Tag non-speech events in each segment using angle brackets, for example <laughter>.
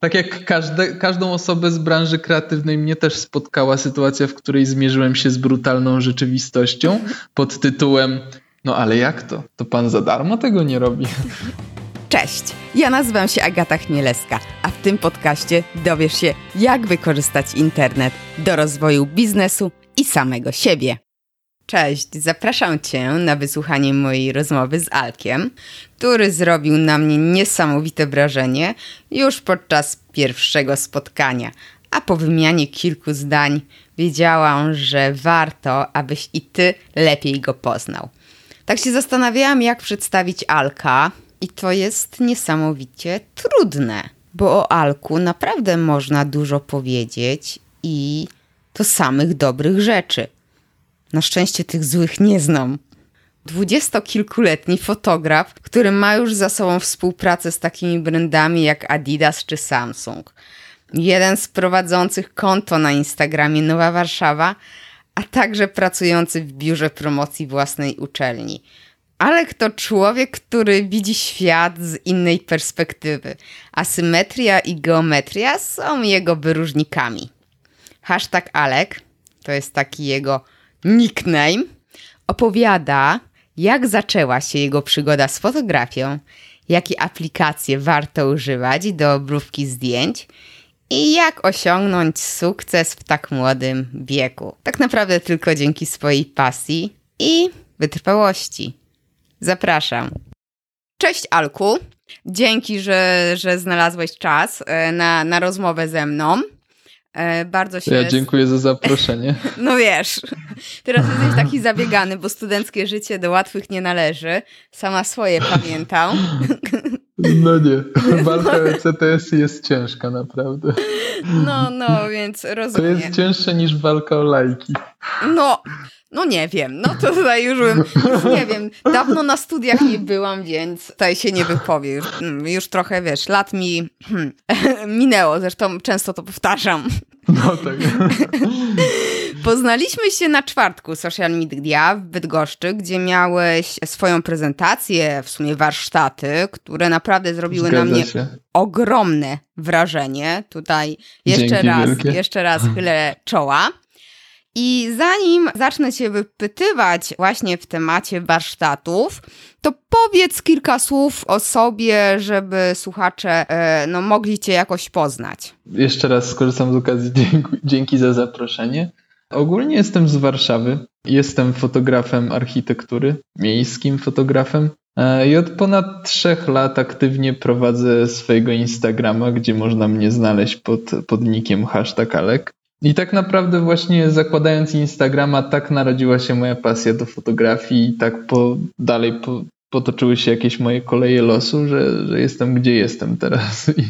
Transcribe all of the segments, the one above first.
Tak jak każde, każdą osobę z branży kreatywnej mnie też spotkała sytuacja, w której zmierzyłem się z brutalną rzeczywistością pod tytułem no ale jak to? To pan za darmo tego nie robi. Cześć, ja nazywam się Agata Chmielewska, a w tym podcaście dowiesz się, jak wykorzystać internet do rozwoju biznesu i samego siebie. Cześć, zapraszam Cię na wysłuchanie mojej rozmowy z Alkiem, który zrobił na mnie niesamowite wrażenie już podczas pierwszego spotkania. A po wymianie kilku zdań wiedziałam, że warto, abyś i Ty lepiej go poznał. Tak się zastanawiałam, jak przedstawić Alka, i to jest niesamowicie trudne, bo o Alku naprawdę można dużo powiedzieć i to samych dobrych rzeczy. Na szczęście tych złych nie znam. Dwudziestokilkuletni fotograf, który ma już za sobą współpracę z takimi brandami jak Adidas czy Samsung. Jeden z prowadzących konto na Instagramie Nowa Warszawa, a także pracujący w biurze promocji własnej uczelni. Alek to człowiek, który widzi świat z innej perspektywy. Asymetria i geometria są jego wyróżnikami. Hashtag Alek, to jest taki jego nickname, opowiada, jak zaczęła się jego przygoda z fotografią, jakie aplikacje warto używać do obróbki zdjęć i jak osiągnąć sukces w tak młodym wieku. Tak naprawdę tylko dzięki swojej pasji i wytrwałości. Zapraszam. Cześć Alku. Dzięki, że, że znalazłeś czas e, na, na rozmowę ze mną. E, bardzo się. Ja dziękuję za zaproszenie. <laughs> No wiesz, teraz jesteś taki zabiegany, bo studenckie życie do łatwych nie należy. Sama swoje pamiętam. <laughs> No nie, <laughs> walka o ECTS jest ciężka naprawdę. No, no, więc rozumiem. To jest cięższe niż walka o lajki. No, no nie wiem, no to tutaj już bym, już nie wiem, dawno na studiach nie byłam, więc tutaj się nie wypowie. Już, już trochę, wiesz, lat mi <laughs> minęło, zresztą często to powtarzam. No tak. <laughs> Poznaliśmy się na czwartku social media w Bydgoszczy, gdzie miałeś swoją prezentację, w sumie warsztaty, które naprawdę zrobiły Zgadza na mnie się. ogromne wrażenie. Tutaj jeszcze Dzięki raz, wielkie. jeszcze raz chylę czoła. I zanim zacznę Cię wypytywać właśnie w temacie warsztatów, to powiedz kilka słów o sobie, żeby słuchacze e, no, mogli Cię jakoś poznać. Jeszcze raz skorzystam z okazji. <laughs> Dzięki, za zaproszenie. Ogólnie jestem z Warszawy. Jestem fotografem architektury, miejskim fotografem. E, I od ponad trzech lat aktywnie prowadzę swojego Instagrama, gdzie można mnie znaleźć pod, pod nickiem hashtag Alek. I tak naprawdę właśnie zakładając Instagrama, tak narodziła się moja pasja do fotografii i tak po, dalej po, potoczyły się jakieś moje koleje losu, że, że jestem gdzie jestem teraz i,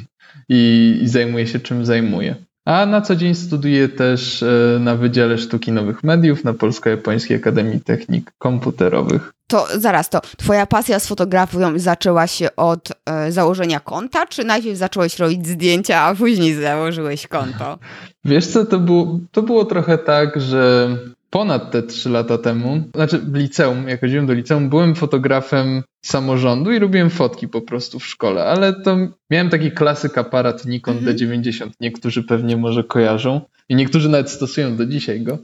i, i zajmuję się czym zajmuję. A na co dzień studiuję też e, na Wydziale Sztuki Nowych Mediów na Polsko-Japońskiej Akademii Technik Komputerowych. To zaraz, to Twoja pasja z fotografią zaczęła się od założenia konta, czy najpierw zacząłeś robić zdjęcia, a później założyłeś konto? Wiesz co, to było, to było trochę tak, że ponad te trzy lata temu, znaczy w liceum, jak chodziłem do liceum, byłem fotografem samorządu i robiłem fotki po prostu w szkole, ale to miałem taki klasyk aparat Nikon Mhm. D90, niektórzy pewnie może kojarzą i niektórzy nawet stosują do dzisiaj go.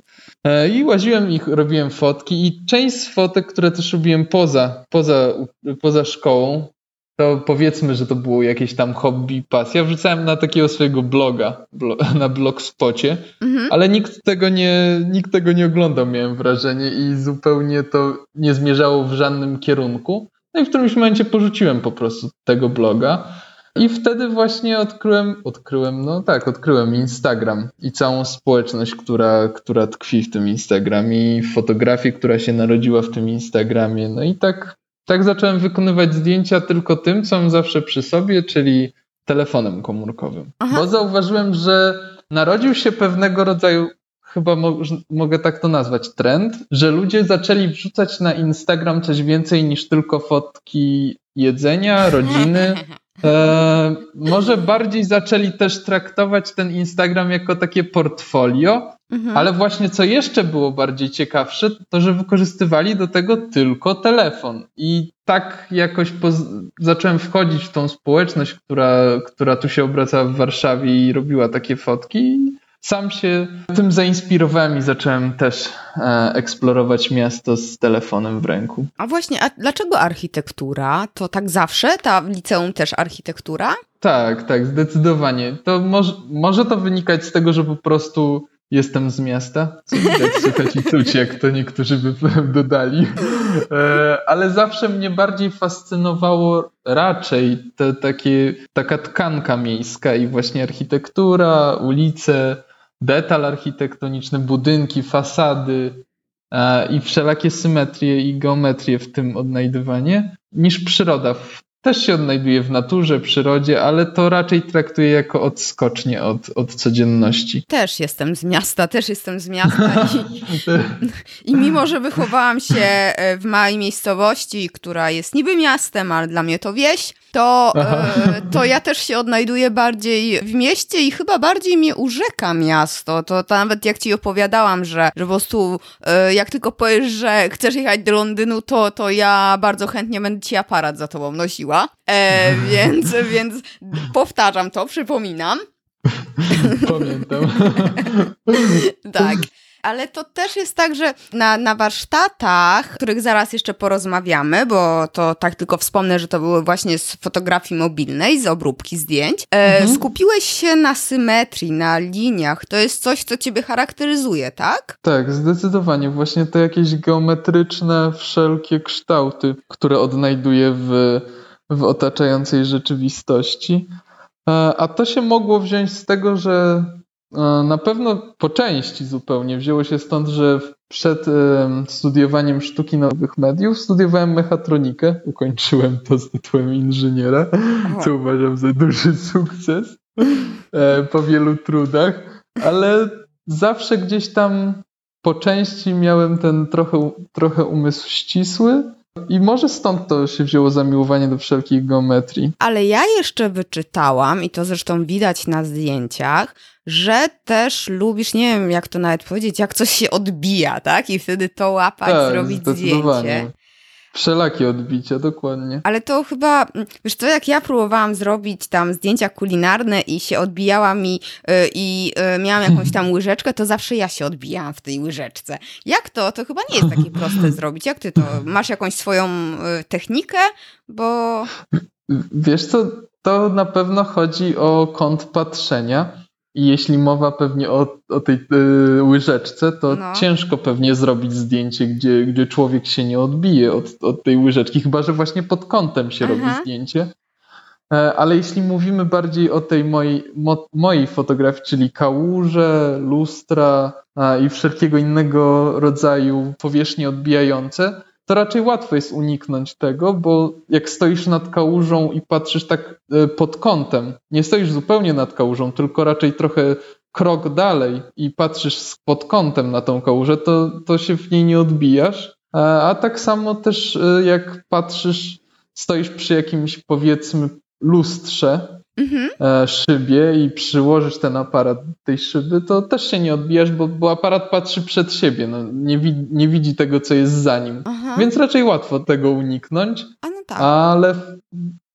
E, I łaziłem i robiłem fotki i część z fotek, które też robiłem poza, poza, poza szkołą, to powiedzmy, że to było jakieś tam hobby, pasja. Wrzucałem na takiego swojego bloga, blo, <laughs> na blogspocie, Mhm. ale nikt tego, nie, nikt tego nie oglądał, miałem wrażenie, i zupełnie to nie zmierzało w żadnym kierunku. No i w którymś momencie porzuciłem po prostu tego bloga. I wtedy właśnie odkryłem, odkryłem, no tak, odkryłem Instagram i całą społeczność, która, która tkwi w tym Instagramie i fotografię, która się narodziła w tym Instagramie. No i tak, tak zacząłem wykonywać zdjęcia tylko tym, co mam zawsze przy sobie, czyli telefonem komórkowym. Aha. Bo zauważyłem, że narodził się pewnego rodzaju, chyba mo mogę tak to nazwać, trend, że ludzie zaczęli wrzucać na Instagram coś więcej niż tylko fotki jedzenia, <laughs> rodziny. E, może bardziej zaczęli też traktować ten Instagram jako takie portfolio Mhm. Ale właśnie co jeszcze było bardziej ciekawsze, to że wykorzystywali do tego tylko telefon. I tak jakoś zacząłem wchodzić w tą społeczność, która, która tu się obracała w Warszawie i robiła takie fotki sam się tym zainspirowałem i zacząłem też e, eksplorować miasto z telefonem w ręku. A właśnie, a dlaczego architektura? To tak zawsze? Ta w liceum też architektura? Tak, tak, zdecydowanie. To może, może to wynikać z tego, że po prostu jestem z miasta, co widać, <laughs> słychać i czuć, jak to niektórzy by <laughs> dodali. E, ale zawsze mnie bardziej fascynowało raczej te, takie, taka tkanka miejska i właśnie architektura, ulice, detal architektoniczny, budynki, fasady e, i wszelakie symetrie i geometrie w tym odnajdywanie, niż przyroda. Też się odnajduje w naturze, przyrodzie, ale to raczej traktuję jako odskocznie od, od codzienności. Też jestem z miasta, też jestem z miasta. I, <laughs> I mimo, że wychowałam się e, w małej miejscowości, która jest niby miastem, ale dla mnie to wieś, to, e, <laughs> to ja też się odnajduję bardziej w mieście i chyba bardziej mnie urzeka miasto. To, to nawet jak ci opowiadałam, że, że po prostu e, jak tylko powiesz, że chcesz jechać do Londynu, to, to ja bardzo chętnie będę ci aparat za tobą nosiła. E, <laughs> więc, więc powtarzam to, przypominam. <laughs> Pamiętam. <laughs> tak ale to też jest tak, że na, na warsztatach, których zaraz jeszcze porozmawiamy, bo to tak tylko wspomnę, że to były właśnie z fotografii mobilnej, z obróbki zdjęć, e, mhm. skupiłeś się na symetrii, na liniach. To jest coś, co ciebie charakteryzuje, tak? Tak, zdecydowanie. Właśnie te jakieś geometryczne, wszelkie kształty, które odnajduję w, w otaczającej rzeczywistości. E, a to się mogło wziąć z tego, że E, na pewno po części zupełnie wzięło się stąd, że przed studiowaniem sztuki nowych mediów studiowałem mechatronikę. Ukończyłem to z tytułem inżyniera, co uważam za duży sukces e, po wielu trudach, ale zawsze gdzieś tam po części miałem ten trochę, trochę umysł ścisły. I może stąd to się wzięło zamiłowanie do wszelkich geometrii. Ale ja jeszcze wyczytałam, i to zresztą widać na zdjęciach, że też lubisz, nie wiem jak to nawet powiedzieć, jak coś się odbija, tak? I wtedy to łapać, tak, zrobić zdjęcie. Wszelakie odbicia, dokładnie. Ale to chyba, wiesz co, jak ja próbowałam zrobić tam zdjęcia kulinarne i się odbijała mi yy, i yy, miałam <laughs> jakąś tam łyżeczkę, to zawsze ja się odbijałam w tej łyżeczce. Jak to? To chyba nie jest takie <laughs> proste zrobić. Jak ty to? Masz jakąś swoją yy, technikę? Bo... Wiesz co, to na pewno chodzi o kąt patrzenia i jeśli mowa pewnie o, o tej y, łyżeczce, to no. ciężko pewnie zrobić zdjęcie, gdzie, gdzie człowiek się nie odbije od, od tej łyżeczki, chyba że właśnie pod kątem się Aha. robi zdjęcie. E, ale jeśli mówimy bardziej o tej mojej, mo, mojej fotografii, czyli kałuże, lustra i wszelkiego innego rodzaju powierzchnie odbijające, to raczej łatwo jest uniknąć tego, bo jak stoisz nad kałużą i patrzysz tak e, pod kątem, nie stoisz zupełnie nad kałużą, tylko raczej trochę krok dalej i patrzysz pod kątem na tą kałużę, to, to się w niej nie odbijasz. A, a tak samo też e, jak patrzysz, stoisz przy jakimś powiedzmy lustrze mhm. E, szybie i przyłożysz ten aparat do tej szyby, to też się nie odbijasz, bo, bo aparat patrzy przed siebie, no, nie, wi nie widzi tego, co jest za nim. Aha. Więc raczej łatwo tego uniknąć. No tak. Ale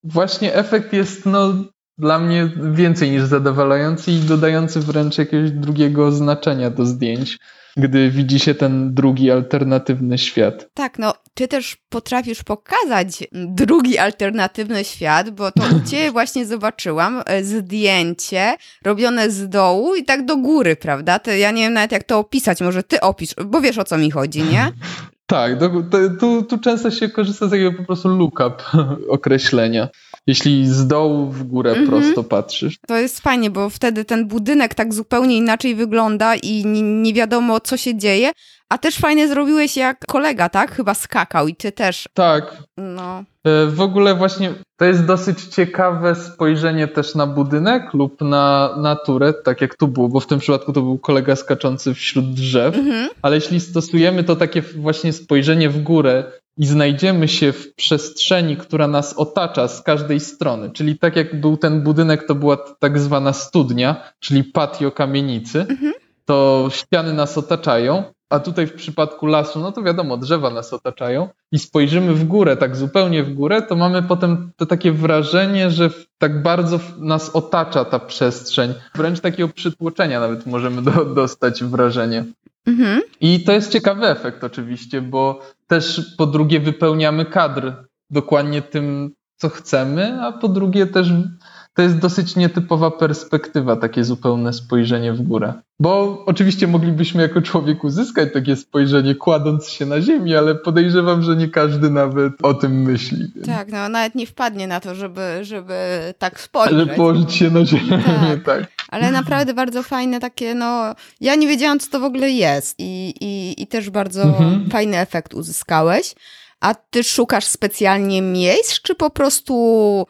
właśnie efekt jest no, dla mnie więcej niż zadowalający i dodający wręcz jakiegoś drugiego znaczenia do zdjęć gdy widzi się ten drugi alternatywny świat. Tak, no ty też potrafisz pokazać drugi alternatywny świat, bo to <laughs> u ciebie właśnie zobaczyłam e, zdjęcie robione z dołu i tak do góry, prawda? To ja nie wiem nawet jak to opisać, może ty opisz, bo wiesz o co mi chodzi, nie? <laughs> Tak, tu, tu często się korzysta z takiego po prostu lookup <laughs> określenia jeśli z dołu w górę mhm. prosto patrzysz. To jest fajnie, bo wtedy ten budynek tak zupełnie inaczej wygląda i nie, nie wiadomo, co się dzieje. A też fajnie zrobiłeś jak kolega, tak? Chyba skakał i ty też. Tak. No. E, w ogóle właśnie to jest dosyć ciekawe spojrzenie też na budynek lub na naturę, tak jak tu było, bo w tym przypadku to był kolega skaczący wśród drzew, mhm. ale jeśli stosujemy to takie właśnie spojrzenie w górę i znajdziemy się w przestrzeni, która nas otacza z każdej strony, czyli tak jak był ten budynek, to była tak zwana studnia, czyli patio kamienicy, mhm to ściany nas otaczają, a tutaj w przypadku lasu, no to wiadomo, drzewa nas otaczają i spojrzymy w górę, tak zupełnie w górę, to mamy potem to takie wrażenie, że tak bardzo nas otacza ta przestrzeń. Wręcz takiego przytłoczenia nawet możemy do, dostać wrażenie. Mhm. I to jest ciekawy efekt oczywiście, bo też po drugie wypełniamy kadr dokładnie tym, co chcemy, a po drugie też to jest dosyć nietypowa perspektywa, takie zupełne spojrzenie w górę. Bo oczywiście moglibyśmy jako człowiek uzyskać takie spojrzenie, kładąc się na ziemi, ale podejrzewam, że nie każdy nawet o tym myśli. Więc. Tak, no nawet nie wpadnie na to, żeby, żeby tak spojrzeć. Ale położyć się na ziemi, tak. <laughs> tak. Ale naprawdę bardzo fajne takie, no, ja nie wiedziałam, co to w ogóle jest i, i, i też bardzo mhm. fajny efekt uzyskałeś. A ty szukasz specjalnie miejsc, czy po prostu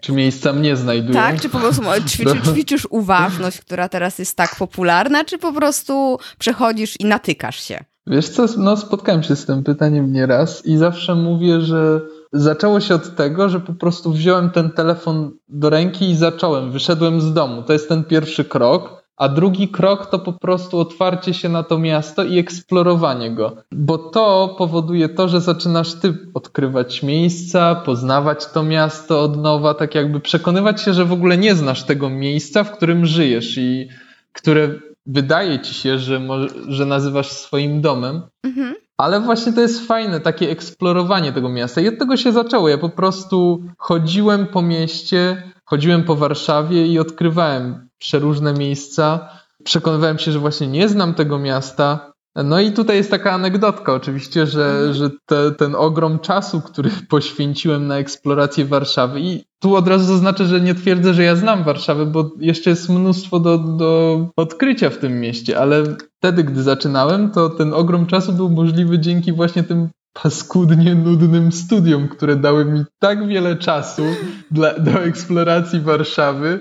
czy miejsca mnie znajdują? Tak, czy po prostu <laughs> ćwiczy, ćwiczysz uważność, która teraz jest tak popularna, czy po prostu przechodzisz i natykasz się? Wiesz co, no spotkałem się z tym pytaniem nieraz i zawsze mówię, że zaczęło się od tego, że po prostu wziąłem ten telefon do ręki i zacząłem, wyszedłem z domu. To jest ten pierwszy krok. A drugi krok to po prostu otwarcie się na to miasto i eksplorowanie go, bo to powoduje to, że zaczynasz ty odkrywać miejsca, poznawać to miasto od nowa, tak jakby przekonywać się, że w ogóle nie znasz tego miejsca, w którym żyjesz i które wydaje ci się, że, że nazywasz swoim domem. Mhm. Ale właśnie to jest fajne, takie eksplorowanie tego miasta. I od tego się zaczęło. Ja po prostu chodziłem po mieście, chodziłem po Warszawie i odkrywałem przeróżne miejsca. Przekonywałem się, że właśnie nie znam tego miasta. No i tutaj jest taka anegdotka oczywiście, że, mhm. że te, ten ogrom czasu, który <laughs> poświęciłem na eksplorację Warszawy i tu od razu zaznaczę, że nie twierdzę, że ja znam Warszawę, bo jeszcze jest mnóstwo do, do odkrycia w tym mieście, ale wtedy, gdy zaczynałem, to ten ogrom czasu był możliwy dzięki właśnie tym paskudnie nudnym studiom, które dały mi tak wiele czasu dla, do eksploracji Warszawy,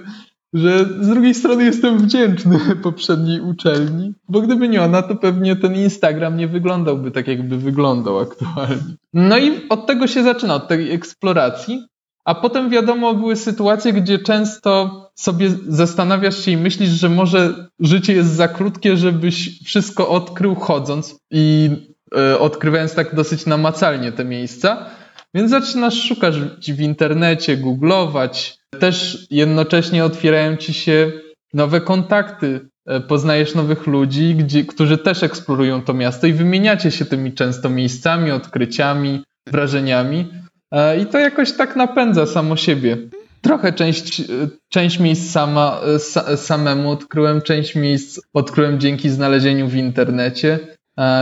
że z drugiej strony jestem wdzięczny <laughs> poprzedniej uczelni, bo gdyby nie ona, to pewnie ten Instagram nie wyglądałby tak, jakby wyglądał aktualnie. No i od tego się zaczyna, od tej eksploracji, a potem wiadomo, były sytuacje, gdzie często sobie zastanawiasz się i myślisz, że może życie jest za krótkie, żebyś wszystko odkrył chodząc i odkrywając tak dosyć namacalnie te miejsca. Więc zaczynasz szukać w internecie, googlować, też jednocześnie otwierają ci się nowe kontakty, e, poznajesz nowych ludzi, gdzie, którzy też eksplorują to miasto i wymieniacie się tymi często miejscami, odkryciami, wrażeniami. E, I to jakoś tak napędza samo siebie. Trochę część, e, część miejsc sama, samemu odkryłem, część miejsc odkryłem dzięki znalezieniu w internecie,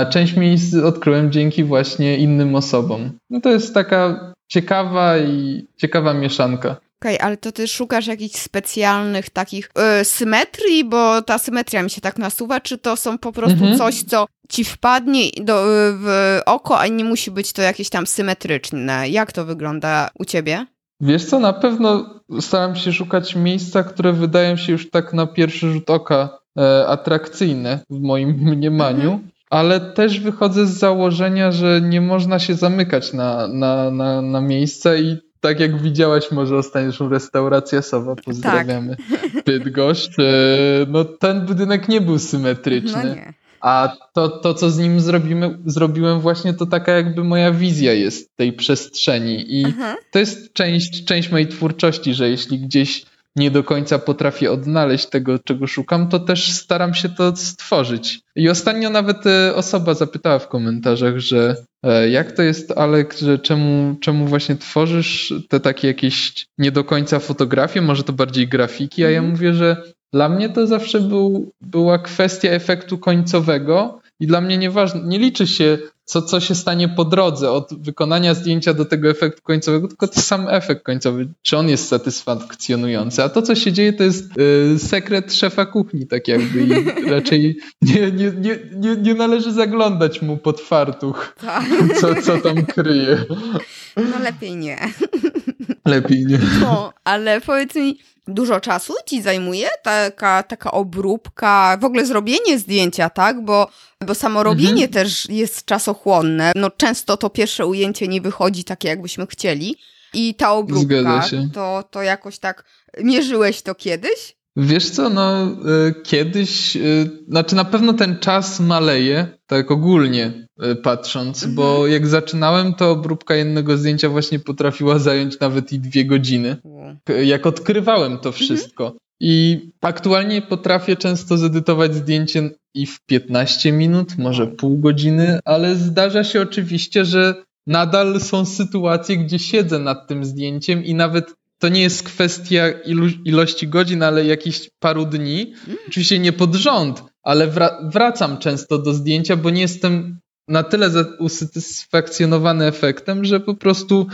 część miejsc odkryłem dzięki właśnie innym osobom. No to jest taka ciekawa i ciekawa mieszanka. Okej, okay, ale to ty szukasz jakichś specjalnych takich yy, symetrii, bo ta symetria mi się tak nasuwa, czy to są po prostu mhm. coś, co ci wpadnie do, w oko, a nie musi być to jakieś tam symetryczne? Jak to wygląda u ciebie? Wiesz co, na pewno staram się szukać miejsca, które wydają się już tak na pierwszy rzut oka e, atrakcyjne w moim mniemaniu. Mhm ale też wychodzę z założenia, że nie można się zamykać na, na, na, na miejsce i tak jak widziałaś może ostatnią restaurację Sowa, pozdrawiamy tak. Bydgoszcz, e, no ten budynek nie był symetryczny. No nie. A to, to, co z nim zrobimy, zrobiłem właśnie, to taka jakby moja wizja jest tej przestrzeni. I Aha. to jest część, część mojej twórczości, że jeśli gdzieś nie do końca potrafię odnaleźć tego, czego szukam, to też staram się to stworzyć. I ostatnio nawet e, osoba zapytała w komentarzach, że e, jak to jest, Alek, że czemu, czemu właśnie tworzysz te takie jakieś nie do końca fotografie, może to bardziej grafiki, a ja mhm. mówię, że dla mnie to zawsze był, była kwestia efektu końcowego i dla mnie nieważne, nie liczy się co, co się stanie po drodze od wykonania zdjęcia do tego efektu końcowego, tylko to sam efekt końcowy, czy on jest satysfakcjonujący. A to, co się dzieje, to jest y, sekret szefa kuchni, tak jakby. I <laughs> raczej nie, nie, nie, nie, nie należy zaglądać mu pod fartuch, tak. co, co tam kryje. No lepiej nie. Lepiej nie. No, ale powiedz mi, dużo czasu ci zajmuje taka, taka obróbka, w ogóle zrobienie zdjęcia, tak? Bo, bo samo robienie mhm. też jest czasochłonne. No często to pierwsze ujęcie nie wychodzi takie, jakbyśmy chcieli. I ta obróbka, to, to jakoś tak mierzyłeś to kiedyś? Wiesz co, no y, kiedyś, y, znaczy na pewno ten czas maleje, tak ogólnie y, patrząc, mhm. bo jak zaczynałem, to obróbka jednego zdjęcia właśnie potrafiła zająć nawet i dwie godziny. Jak odkrywałem to mhm. wszystko. Mhm. I aktualnie potrafię często zedytować zdjęcie i w 15 minut, może pół godziny, ale zdarza się oczywiście, że nadal są sytuacje, gdzie siedzę nad tym zdjęciem i nawet to nie jest kwestia ilu, ilości godzin, ale jakichś paru dni. Oczywiście nie pod rząd, ale wra wracam często do zdjęcia, bo nie jestem na tyle usatysfakcjonowany efektem, że po prostu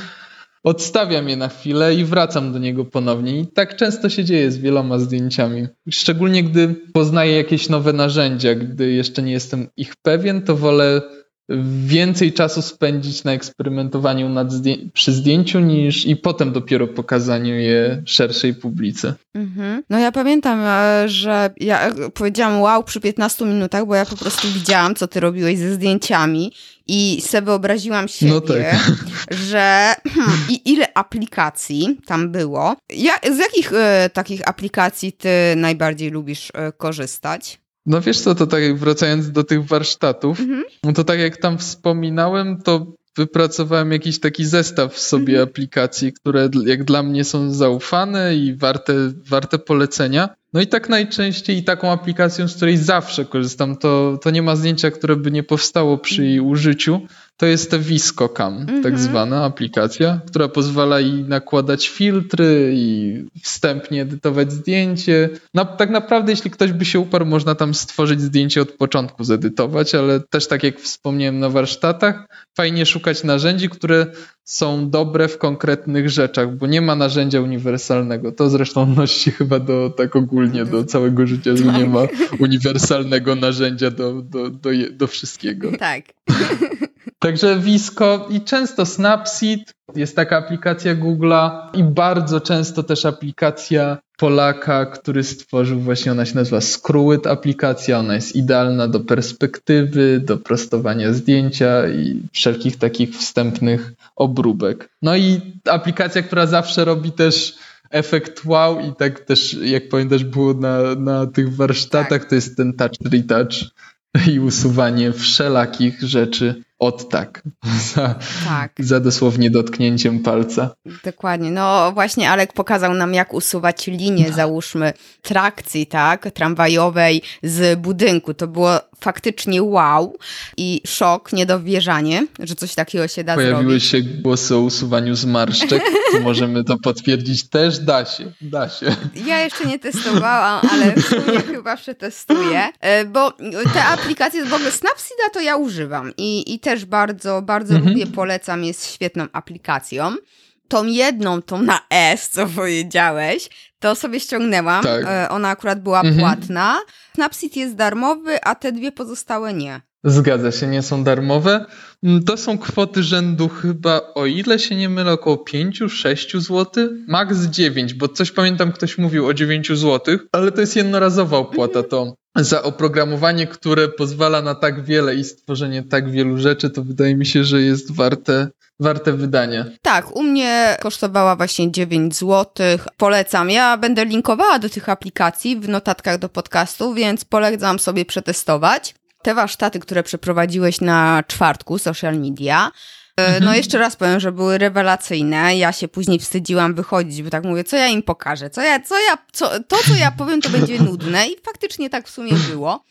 odstawiam je na chwilę i wracam do niego ponownie. I tak często się dzieje z wieloma zdjęciami. Szczególnie gdy poznaję jakieś nowe narzędzia, gdy jeszcze nie jestem ich pewien, to wolę więcej czasu spędzić na eksperymentowaniu nad zdję przy zdjęciu niż i potem dopiero pokazaniu je szerszej publice. Mhm. No ja pamiętam, e, że ja powiedziałam wow przy 15 minutach, bo ja po prostu widziałam, co ty robiłeś ze zdjęciami i sobie wyobraziłam siebie, no tak. <laughs> że hmm, i ile aplikacji tam było. Ja, z jakich e, takich aplikacji ty najbardziej lubisz e, korzystać? No wiesz co, to tak jak wracając do tych warsztatów, mhm. no to tak jak tam wspominałem, to wypracowałem jakiś taki zestaw sobie mhm. aplikacji, które jak dla mnie są zaufane i warte, warte polecenia. No i tak najczęściej taką aplikacją, z której zawsze korzystam, to, to nie ma zdjęcia, które by nie powstało przy jej użyciu, to jest ta ViscoCam, tak mhm. zwana aplikacja, która pozwala i nakładać filtry i wstępnie edytować zdjęcie. No, tak naprawdę, jeśli ktoś by się uparł, można tam stworzyć zdjęcie od początku, zedytować, ale też tak jak wspomniałem na warsztatach, fajnie szukać narzędzi, które są dobre w konkretnych rzeczach, bo nie ma narzędzia uniwersalnego. To zresztą odnosi chyba do tak ogólnie do całego życia, że nie ma uniwersalnego narzędzia do, do, do, do wszystkiego. Tak. Także Visco i często Snapseed, jest taka aplikacja Google'a i bardzo często też aplikacja Polaka, który stworzył właśnie, ona się nazywa Screwit aplikacja, ona jest idealna do perspektywy, do prostowania zdjęcia i wszelkich takich wstępnych obróbek. No i aplikacja, która zawsze robi też efekt wow i tak też, jak pamiętasz, było na, na tych warsztatach, tak. to jest ten touch retouch i usuwanie wszelakich rzeczy od tak. <laughs> Za, tak. za dosłownie dotknięciem palca. Dokładnie. No właśnie Alek pokazał nam, jak usuwać linię, załóżmy, trakcji, tak, tramwajowej z budynku. To było faktycznie wow i szok, niedowierzanie, że coś takiego się da Pojawiły zrobić. się głosy o usuwaniu zmarszczek, możemy to potwierdzić też, da się, da się. Ja jeszcze nie testowałam, ale w sumie chyba przetestuję, e, bo te aplikacje, w ogóle Snapseeda to ja używam i, i też bardzo, bardzo mhm. lubię, polecam, jest świetną aplikacją. Tą jedną, tą na S, co powiedziałeś, to sobie ściągnęłam. Tak. E, ona akurat była mhm. płatna. Snapseed jest darmowy, a te dwie pozostałe nie. Zgadza się, nie są darmowe. Mm, to są kwoty rzędu chyba, o ile się nie mylę, około 5-6 zł, max 9, bo coś pamiętam, ktoś mówił o 9 zł, ale to jest jednorazowa opłata. To za oprogramowanie, które pozwala na tak wiele i stworzenie tak wielu rzeczy, to wydaje mi się, że jest warte, warte wydania. Tak, u mnie kosztowała właśnie 9 zł. Polecam. Ja będę linkowała do tych aplikacji w notatkach do podcastu, więc polecam sobie przetestować. Te warsztaty, które przeprowadziłeś na czwartku, social media, e, no mhm. jeszcze raz powiem, że były rewelacyjne. Ja się później wstydziłam wychodzić, bo tak mówię, co ja im pokażę? Co ja, co ja, co, to, co ja powiem, to będzie nudne i faktycznie tak w sumie było.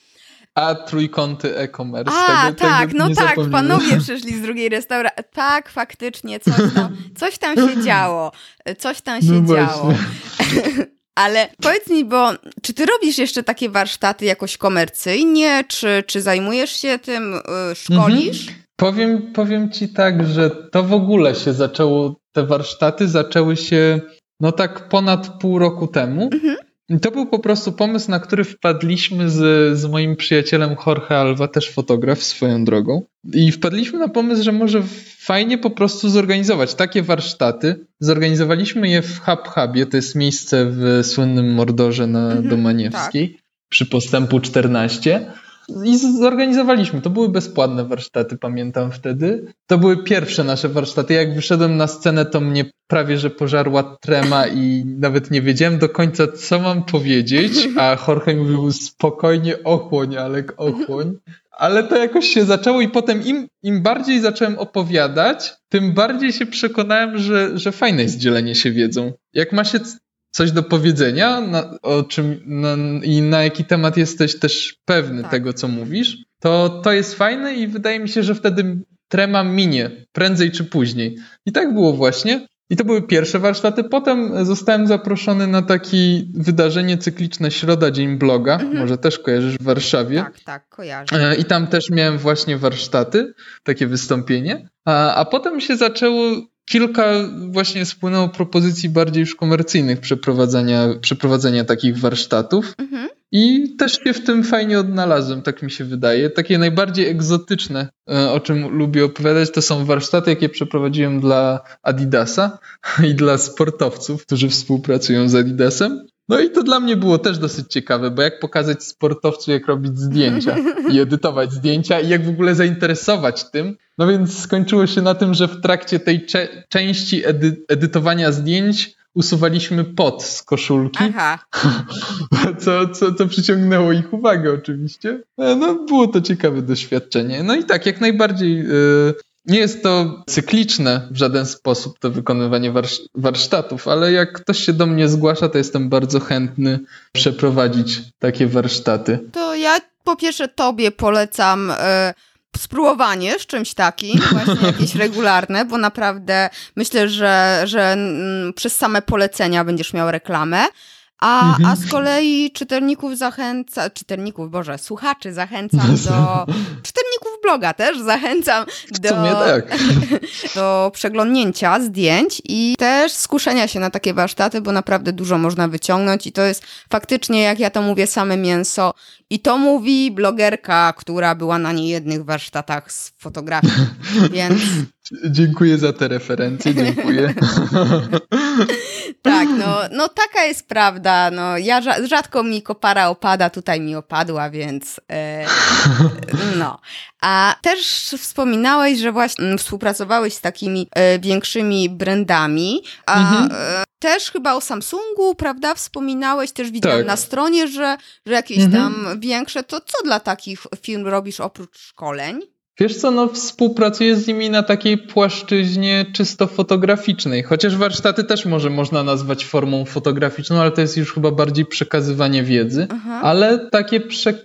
A trójkąty e-commerce. A, tego, tak, tego no tak, panowie <laughs> przyszli z drugiej restauracji. Tak, faktycznie, coś tam, coś tam się <laughs> działo. Coś tam się no działo. <laughs> Ale powiedz mi, bo czy ty robisz jeszcze takie warsztaty jakoś komercyjnie, czy, czy zajmujesz się tym, yy, szkolisz? Mhm. Powiem, powiem ci tak, że to w ogóle się zaczęło, te warsztaty zaczęły się no tak ponad pół roku temu. Mhm. To był po prostu pomysł, na który wpadliśmy z, z moim przyjacielem Jorge Alva, też fotograf swoją drogą. I wpadliśmy na pomysł, że może fajnie po prostu zorganizować takie warsztaty. Zorganizowaliśmy je w Hub Hubie, to jest miejsce w słynnym Mordorze na mhm, Domaniewskiej, tak. przy postępu 14. i zorganizowaliśmy. To były bezpłatne warsztaty, pamiętam wtedy. To były pierwsze nasze warsztaty. Jak wyszedłem na scenę, to mnie prawie że pożarła trema i nawet nie wiedziałem do końca, co mam powiedzieć, a Jorge mówił spokojnie ochłoń, Alek, ochłoń. Ale to jakoś się zaczęło i potem im, im bardziej zacząłem opowiadać, tym bardziej się przekonałem, że, że fajne jest dzielenie się wiedzą. Jak ma się coś do powiedzenia na, o czym, na, i na jaki temat jesteś też pewny tak. tego, co mówisz, to to jest fajne i wydaje mi się, że wtedy trema minie prędzej czy później. I tak było właśnie. I to były pierwsze warsztaty. Potem zostałem zaproszony na takie wydarzenie cykliczne Środa Dzień Bloga. Mhm. Może też kojarzysz w Warszawie. Tak, tak, kojarzę. E, I tam też miałem właśnie warsztaty, takie wystąpienie. A, a potem się zaczęło kilka właśnie spłynęło propozycji bardziej już komercyjnych przeprowadzenia, przeprowadzenia takich warsztatów. Mhm. I też się w tym fajnie odnalazłem, tak mi się wydaje. Takie najbardziej egzotyczne, e, o czym lubię opowiadać, to są warsztaty, jakie przeprowadziłem dla Adidasa <laughs> i dla sportowców, którzy współpracują z Adidasem. No i to dla mnie było też dosyć ciekawe, bo jak pokazać sportowcu, jak robić zdjęcia i <laughs> edytować zdjęcia i jak w ogóle zainteresować tym. No więc skończyło się na tym, że w trakcie tej cze części edy edytowania zdjęć usuwaliśmy pot z koszulki, Aha. <laughs> Co, co, co przyciągnęło ich uwagę oczywiście. E, no było to ciekawe doświadczenie. No i tak, jak najbardziej... Yy, nie jest to cykliczne w żaden sposób to wykonywanie warsztatów, ale jak ktoś się do mnie zgłasza, to jestem bardzo chętny przeprowadzić takie warsztaty. To ja po pierwsze tobie polecam e, spróbowanie z czymś takim, właśnie jakieś <laughs> regularne, bo naprawdę myślę, że, że mm, przez same polecenia będziesz miał reklamę. A, mhm. a z kolei czytelników zachęca, czytelników, Boże, słuchaczy zachęcam do, <laughs> czytelników bloga też zachęcam do, tak. <laughs> do przeglądnięcia zdjęć i też skuszenia się na takie warsztaty, bo naprawdę dużo można wyciągnąć i to jest faktycznie, jak ja to mówię, same mięso. I to mówi blogerka, która była na niejednych warsztatach z fotografii, <laughs> więc... Dziękuję za te referencje, dziękuję. <laughs> tak, no, no taka jest prawda. No, ja rzadko mi kopara opada, tutaj mi opadła, więc e, <laughs> no. A też wspominałeś, że właśnie mm, współpracowałeś z takimi e, większymi brandami, a mhm. e, też chyba o Samsungu, prawda? Wspominałeś, też widziałam tak. na stronie, że, że jakieś mhm. tam większe. To co dla takich firm robisz oprócz szkoleń? Wiesz co, no współpracuję z nimi na takiej płaszczyźnie czysto fotograficznej, chociaż warsztaty też może można nazwać formą fotograficzną, ale to jest już chyba bardziej przekazywanie wiedzy, Aha. ale takie prze, y,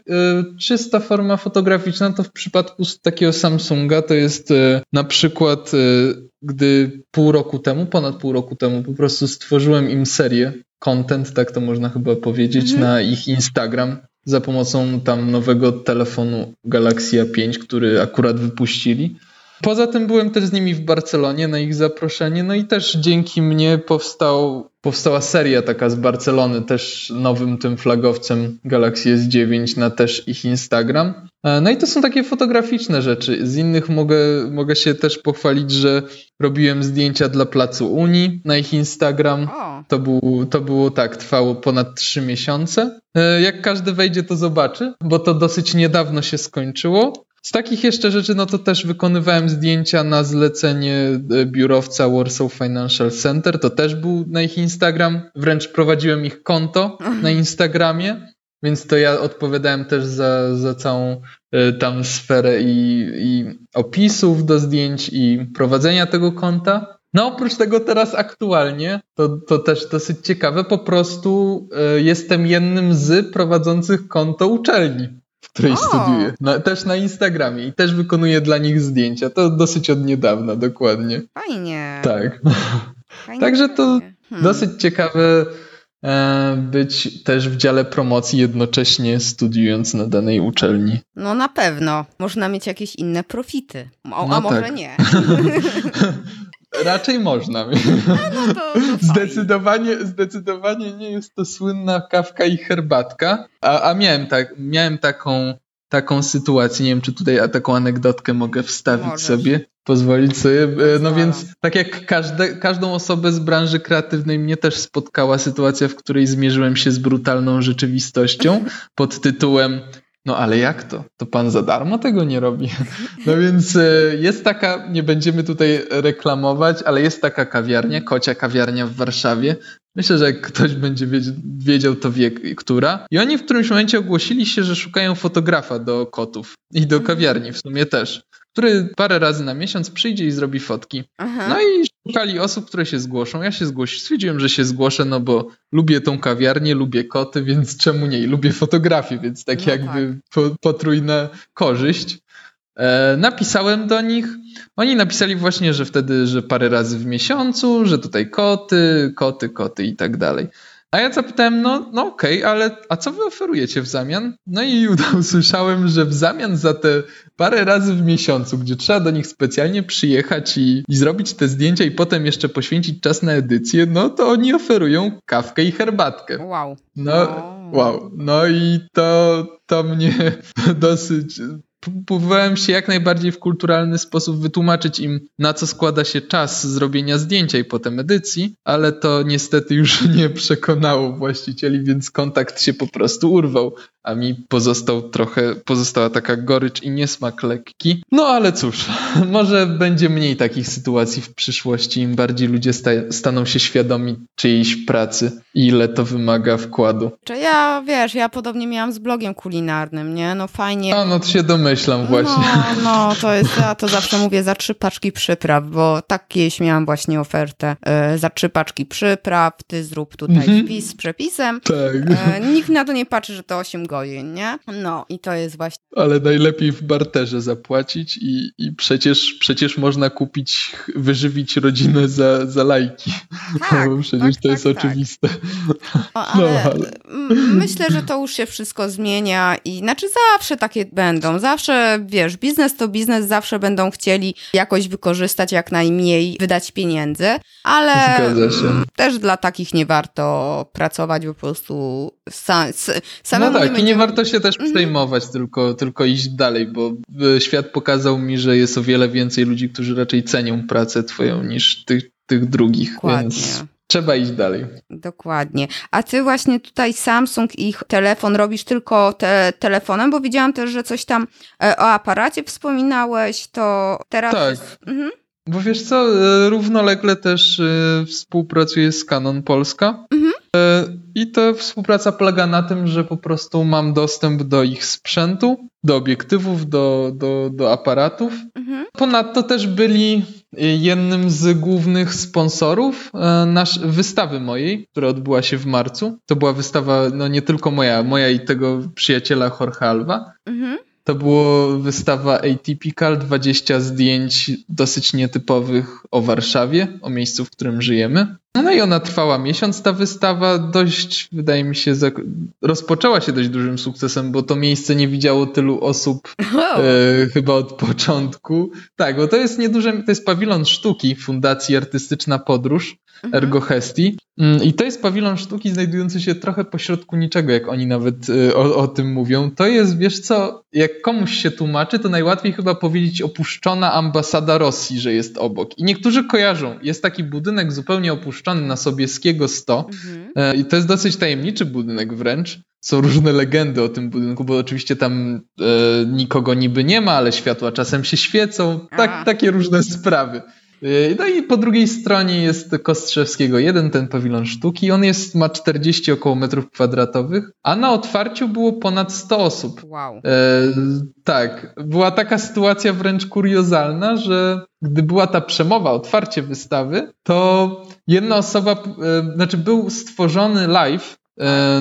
czysta forma fotograficzna to w przypadku takiego Samsunga to jest y, na przykład y, gdy pół roku temu, ponad pół roku temu po prostu stworzyłem im serię content, tak to można chyba powiedzieć, mhm. na ich Instagram za pomocą tam nowego telefonu Galaxy A5, który akurat wypuścili. Poza tym byłem też z nimi w Barcelonie na ich zaproszenie, no i też dzięki mnie powstał, powstała seria taka z Barcelony, też nowym tym flagowcem Galaxy S9 na też ich Instagram. E, no i to są takie fotograficzne rzeczy. Z innych mogę, mogę się też pochwalić, że robiłem zdjęcia dla Placu Unii na ich Instagram. To, był, to było tak, trwało ponad trzy miesiące. E, jak każdy wejdzie, to zobaczy, bo to dosyć niedawno się skończyło. Z takich jeszcze rzeczy, no to też wykonywałem zdjęcia na zlecenie e, biurowca Warsaw Financial Center. To też był na ich Instagram. Wręcz prowadziłem ich konto na Instagramie, więc to ja odpowiadałem też za, za całą y, tam sferę i, i opisów do zdjęć i prowadzenia tego konta. No oprócz tego teraz aktualnie, to, to też dosyć ciekawe, po prostu y, jestem jednym z prowadzących konto uczelni w której o. studiuję. Na, też na Instagramie i też wykonuję dla nich zdjęcia. To dosyć od niedawna, dokładnie. Fajnie. Tak. Fajnie, Także to hmm. dosyć ciekawe e, być też w dziale promocji jednocześnie studiując na danej uczelni. No na pewno. Można mieć jakieś inne profity. O, no a może tak. nie. <laughs> Raczej można. No, no to, to zdecydowanie, zdecydowanie nie jest to słynna kawka i herbatka, a, a miałem, tak, miałem taką, taką sytuację, nie wiem czy tutaj taką anegdotkę mogę wstawić Możesz. sobie, pozwolić sobie. E, no więc tak jak każde, każdą osobę z branży kreatywnej mnie też spotkała sytuacja, w której zmierzyłem się z brutalną rzeczywistością pod tytułem No ale jak to? To pan za darmo tego nie robi. <laughs> No więc e, jest taka, nie będziemy tutaj reklamować, ale jest taka kawiarnia, kocia kawiarnia w Warszawie. Myślę, że jak ktoś będzie wiedział, to wie, która. I oni w którymś momencie ogłosili się, że szukają fotografa do kotów i do kawiarni w sumie też który parę razy na miesiąc przyjdzie i zrobi fotki. Aha. No i szukali osób, które się zgłoszą. Ja się zgłosiłem, stwierdziłem, że się zgłoszę, no bo lubię tą kawiarnię, lubię koty, więc czemu nie? I lubię fotografię, więc tak no jakby tak. potrójna korzyść. E, napisałem do nich. Oni napisali właśnie, że wtedy, że parę razy w miesiącu, że tutaj koty, koty, koty i tak dalej. A ja zapytałem, no, no okej, okay, ale a co wy oferujecie w zamian? No i <laughs> usłyszałem, że w zamian za te parę razy w miesiącu, gdzie trzeba do nich specjalnie przyjechać i, i zrobić te zdjęcia i potem jeszcze poświęcić czas na edycję, no to oni oferują kawkę i herbatkę. Wow. No, wow. No i to, to mnie <laughs> dosyć próbowałem się jak najbardziej w kulturalny sposób wytłumaczyć im, na co składa się czas zrobienia zdjęcia i potem edycji, ale to niestety już <laughs> nie przekonało właścicieli, więc kontakt się po prostu urwał a mi pozostał trochę, pozostała taka gorycz i niesmak lekki. No ale cóż, <laughs> może będzie mniej takich sytuacji w przyszłości, im bardziej ludzie sta staną się świadomi czyjejś pracy i ile to wymaga wkładu. Czy ja, wiesz, ja podobnie miałam z blogiem kulinarnym, nie? No fajnie. A, no to się domyślam właśnie. No, <laughs> no to jest, ja to zawsze mówię za trzy paczki przypraw, bo takieś miałam właśnie ofertę. E, za trzy paczki przypraw, ty zrób tutaj mhm. wpis z przepisem. Tak. E, nikt na to nie patrzy, że to 8 nie? No i to jest właśnie. Ale najlepiej w barterze zapłacić i, i przecież, przecież można kupić, wyżywić rodzinę za, za lajki. Tak, <laughs> no, przecież tak, to tak, jest tak. oczywiste. No, ale, <laughs> no, ale myślę, że to już się wszystko zmienia i znaczy zawsze takie będą. Zawsze, wiesz, biznes to biznes, zawsze będą chcieli jakoś wykorzystać jak najmniej, wydać pieniędzy, ale też dla takich nie warto pracować, po prostu sam, samemu no tak, i nie warto się też mhm. przejmować, tylko, tylko iść dalej, bo e, świat pokazał mi, że jest o wiele więcej ludzi, którzy raczej cenią pracę twoją niż tych, tych drugich, Dokładnie. więc trzeba iść dalej. Dokładnie. A ty właśnie tutaj Samsung ich telefon robisz tylko te, telefonem, bo widziałam też, że coś tam e, o aparacie wspominałeś, to teraz... Tak. Jest... Mhm. Bo wiesz co, e, równolegle też współpracuję z Canon Polska. Mhm. E, I ta współpraca polega na tym, że po prostu mam dostęp do ich sprzętu, do obiektywów, do, do, do aparatów. Mhm. Ponadto też byli jednym z głównych sponsorów e, nasz, wystawy mojej, która odbyła się w marcu. To była wystawa no nie tylko moja, moja i tego przyjaciela Jorge Alva. Mhm. To była wystawa Atypical, 20 zdjęć dosyć nietypowych o Warszawie, o miejscu, w którym żyjemy. No i ona trwała miesiąc, ta wystawa dość, wydaje mi się, rozpoczęła się dość dużym sukcesem, bo to miejsce nie widziało tylu osób wow. e, chyba od początku. Tak, bo to jest nieduże, to jest pawilon sztuki Fundacji Artystyczna Podróż mhm. Ergo Hesti. Mm, I to jest pawilon sztuki znajdujący się trochę pośrodku niczego, jak oni nawet e, o, o tym mówią. To jest, wiesz co, jak komuś się tłumaczy, to najłatwiej chyba powiedzieć opuszczona ambasada Rosji, że jest obok. I niektórzy kojarzą, jest taki budynek zupełnie opuszczony, umieszczony na Sobieskiego 100 mhm. E, i to jest dosyć tajemniczy budynek wręcz. Są różne legendy o tym budynku, bo oczywiście tam e, nikogo niby nie ma, ale światła czasem się świecą. Tak, takie różne sprawy. E, no i po drugiej stronie jest Kostrzewskiego jeden, ten pawilon sztuki. On jest, ma 40 około metrów kwadratowych, a na otwarciu było ponad 100 osób. Wow. E, tak, była taka sytuacja wręcz kuriozalna, że gdy była ta przemowa, otwarcie wystawy, to jedna osoba, e, znaczy był stworzony live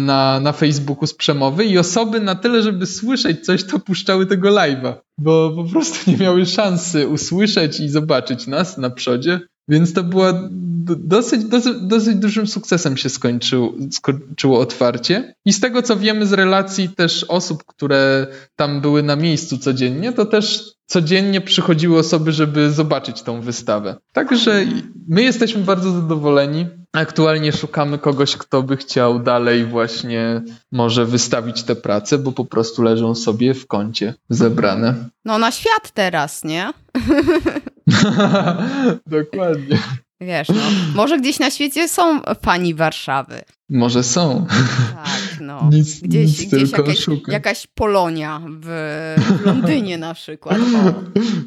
na, na Facebooku z przemowy i osoby na tyle, żeby słyszeć coś, to puszczały tego live'a, bo po prostu nie miały szansy usłyszeć i zobaczyć nas na przodzie. Więc to była dosyć, dosyć, dosyć dużym sukcesem się skończył, skończyło otwarcie. I z tego co wiemy z relacji też osób, które tam były na miejscu codziennie, to też codziennie przychodziły osoby, żeby zobaczyć tą wystawę. Także my jesteśmy bardzo zadowoleni. Aktualnie szukamy kogoś, kto by chciał dalej właśnie może wystawić te prace, bo po prostu leżą sobie w kącie zebrane. No na świat teraz, nie? <laughs> Dokładnie. Wiesz, no, może gdzieś na świecie są pani Warszawy. Może są. Tak. No. Nic, Gdzieś, nic gdzieś jakaś, jakaś Polonia w, <laughs> Londynie na przykład. <laughs>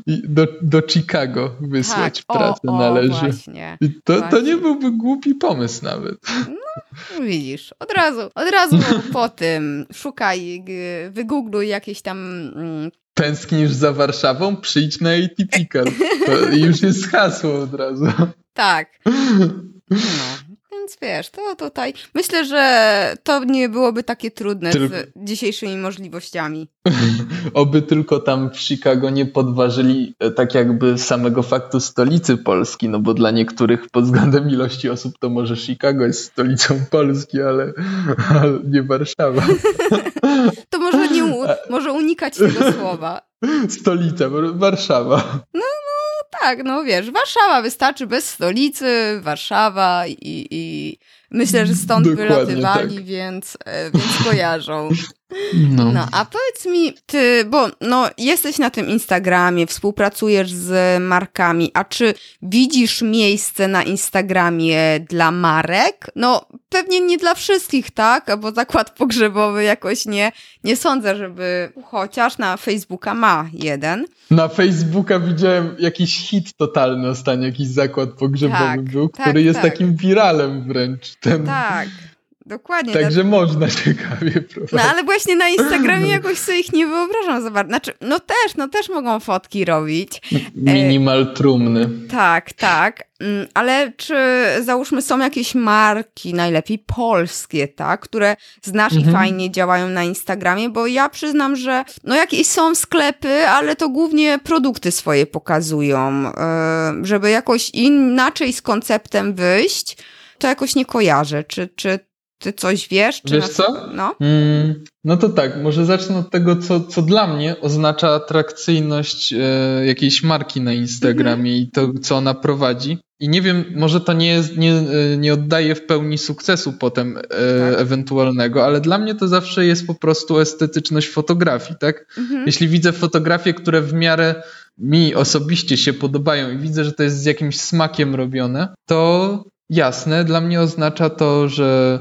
Do, do Chicago wysłać Tak, pracę o, o, należy. właśnie. I to, to właśnie. nie byłby głupi pomysł nawet. No Widzisz, od razu, od razu po <laughs> tym szukaj, wygoogluj jakieś tam mm, Tęsknisz za Warszawą? Przyjdź na Atypical. To już jest hasło od razu. Tak. No, więc wiesz, to tutaj. Myślę, że to nie byłoby takie trudne Tylko- z dzisiejszymi możliwościami. <laughs> Oby tylko tam w Chicago nie podważyli e, tak jakby samego faktu stolicy Polski, no bo dla niektórych pod względem ilości osób to może Chicago jest stolicą Polski, ale, <laughs> ale nie Warszawa. <laughs> To może nie może unikać tego słowa. Stolica, Warszawa. Tak, no wiesz, Warszawa wystarczy bez stolicy, Warszawa i, i myślę, że stąd Dokładnie wylatywali, tak. więc, e, więc kojarzą. <laughs> No. No, a powiedz mi, ty, bo no, jesteś na tym Instagramie, współpracujesz z markami, a czy widzisz miejsce na Instagramie dla marek? No, pewnie nie dla wszystkich, tak? Bo zakład pogrzebowy jakoś nie, nie sądzę, żeby, chociaż na Facebooka ma jeden. Na Facebooka widziałem jakiś hit totalny ostatnio, jakiś zakład pogrzebowy Tak, był, tak, który jest tak. takim wiralem wręcz. Ten, Tak, dokładnie. Także można ciekawie <laughs> prowadzić. No ale właśnie na Instagramie jakoś sobie ich nie wyobrażam za bardzo. Znaczy, no też, no też mogą fotki robić. Minimal trumny. Tak, tak. Mm, Ale czy załóżmy są jakieś marki, najlepiej polskie, tak, które znasz i Mhm. fajnie działają na Instagramie, bo ja przyznam, że no jakieś są sklepy, ale to głównie produkty swoje pokazują, Yy, żeby jakoś inaczej z konceptem wyjść, to jakoś nie kojarzę. Czy, czy ty coś wiesz? Czy Wiesz co? No. Mm, no to tak, może zacznę od tego, co, co dla mnie oznacza atrakcyjność e, jakiejś marki na Instagramie i to, co ona prowadzi. I nie wiem, może to nie, jest, nie, e, nie oddaje w pełni sukcesu potem e, ewentualnego, ale dla mnie to zawsze jest po prostu estetyczność fotografii, tak? Mhm. Jeśli widzę fotografie, które w miarę mi osobiście się podobają i widzę, że to jest z jakimś smakiem robione, to jasne, dla mnie oznacza to, że,